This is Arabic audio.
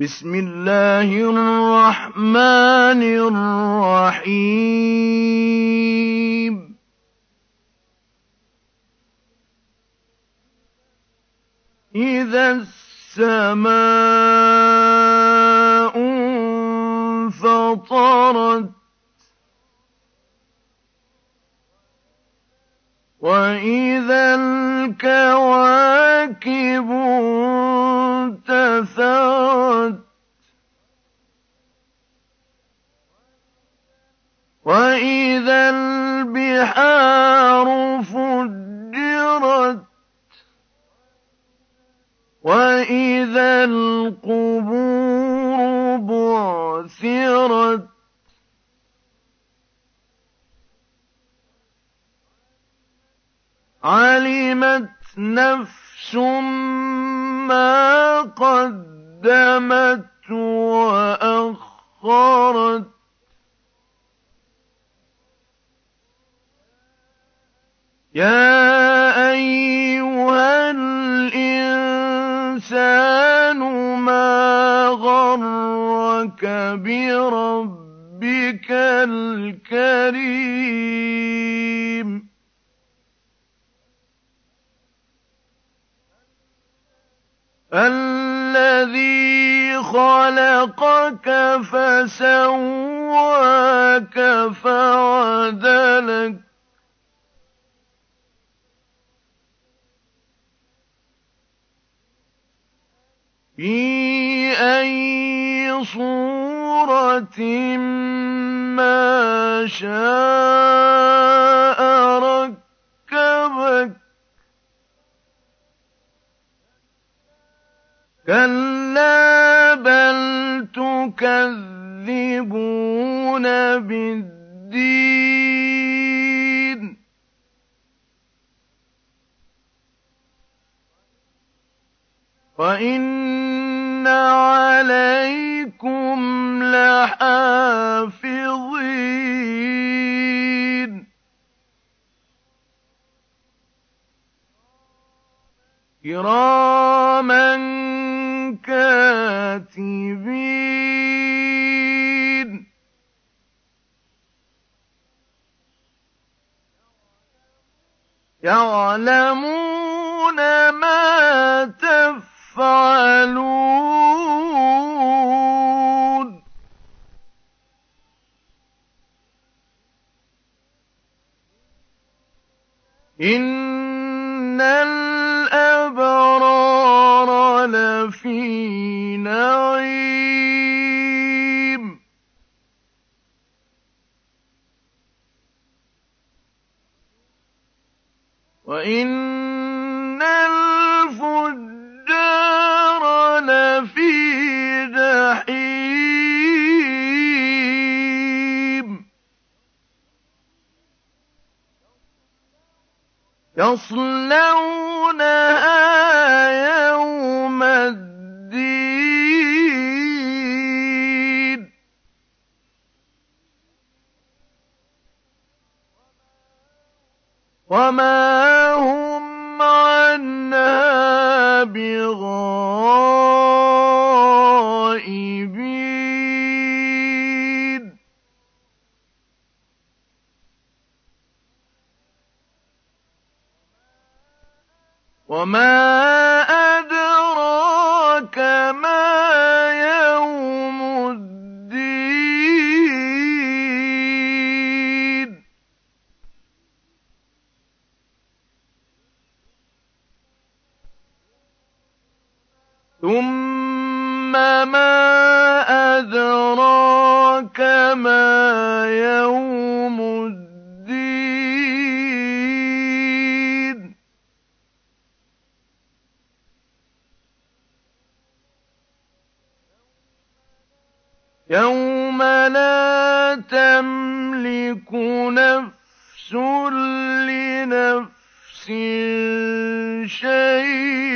بسم الله الرحمن الرحيم. إذا السماء انفطرت وإذا الكواكب البحار فجرت وإذا القبور بعثرت عَلِمَتْ نَفْسٌ مَّا قَدَّمَتْ وَأَخَّرَتْ يَا أَيُّهَا الْإِنسَانُ مَا غَرَّكَ بِرَبِّكَ الْكَرِيمِ الَّذِي خَلَقَكَ فَسَوَّاكَ فَعَدَلَكَ فِي أَيِّ صُورَةٍ مَّا شَاءَ رَكَّبَكَ كَلَّا بَلْ تُكَذِّبُونَ بِالدِّينِ وَإِنَّ عَلَيْكُمْ لَحَافِظِينَ كِرَامًا كَاتِبِينَ يَعْلَمُونَ مَا تَفْعَلُونَ إِنَّ الْأَبْرَارَ لَفِي نَعِيمٍ. وَإِنَّ يَصْلَوْنَهَا يَوْمَ الدِّينِ. وَمَا هُمْ عَنْهَا بِغَائِبِينَ وَمَا أَدْرَاكَ مَا يَوْمُ الدِّينِ ثُمَّ مَا أَدْرَاكَ مَا يَوْمُ يَوْمَ لَا تَمْلِكُ نَفْسٌ لِّنَفْسٍ شَيْئًا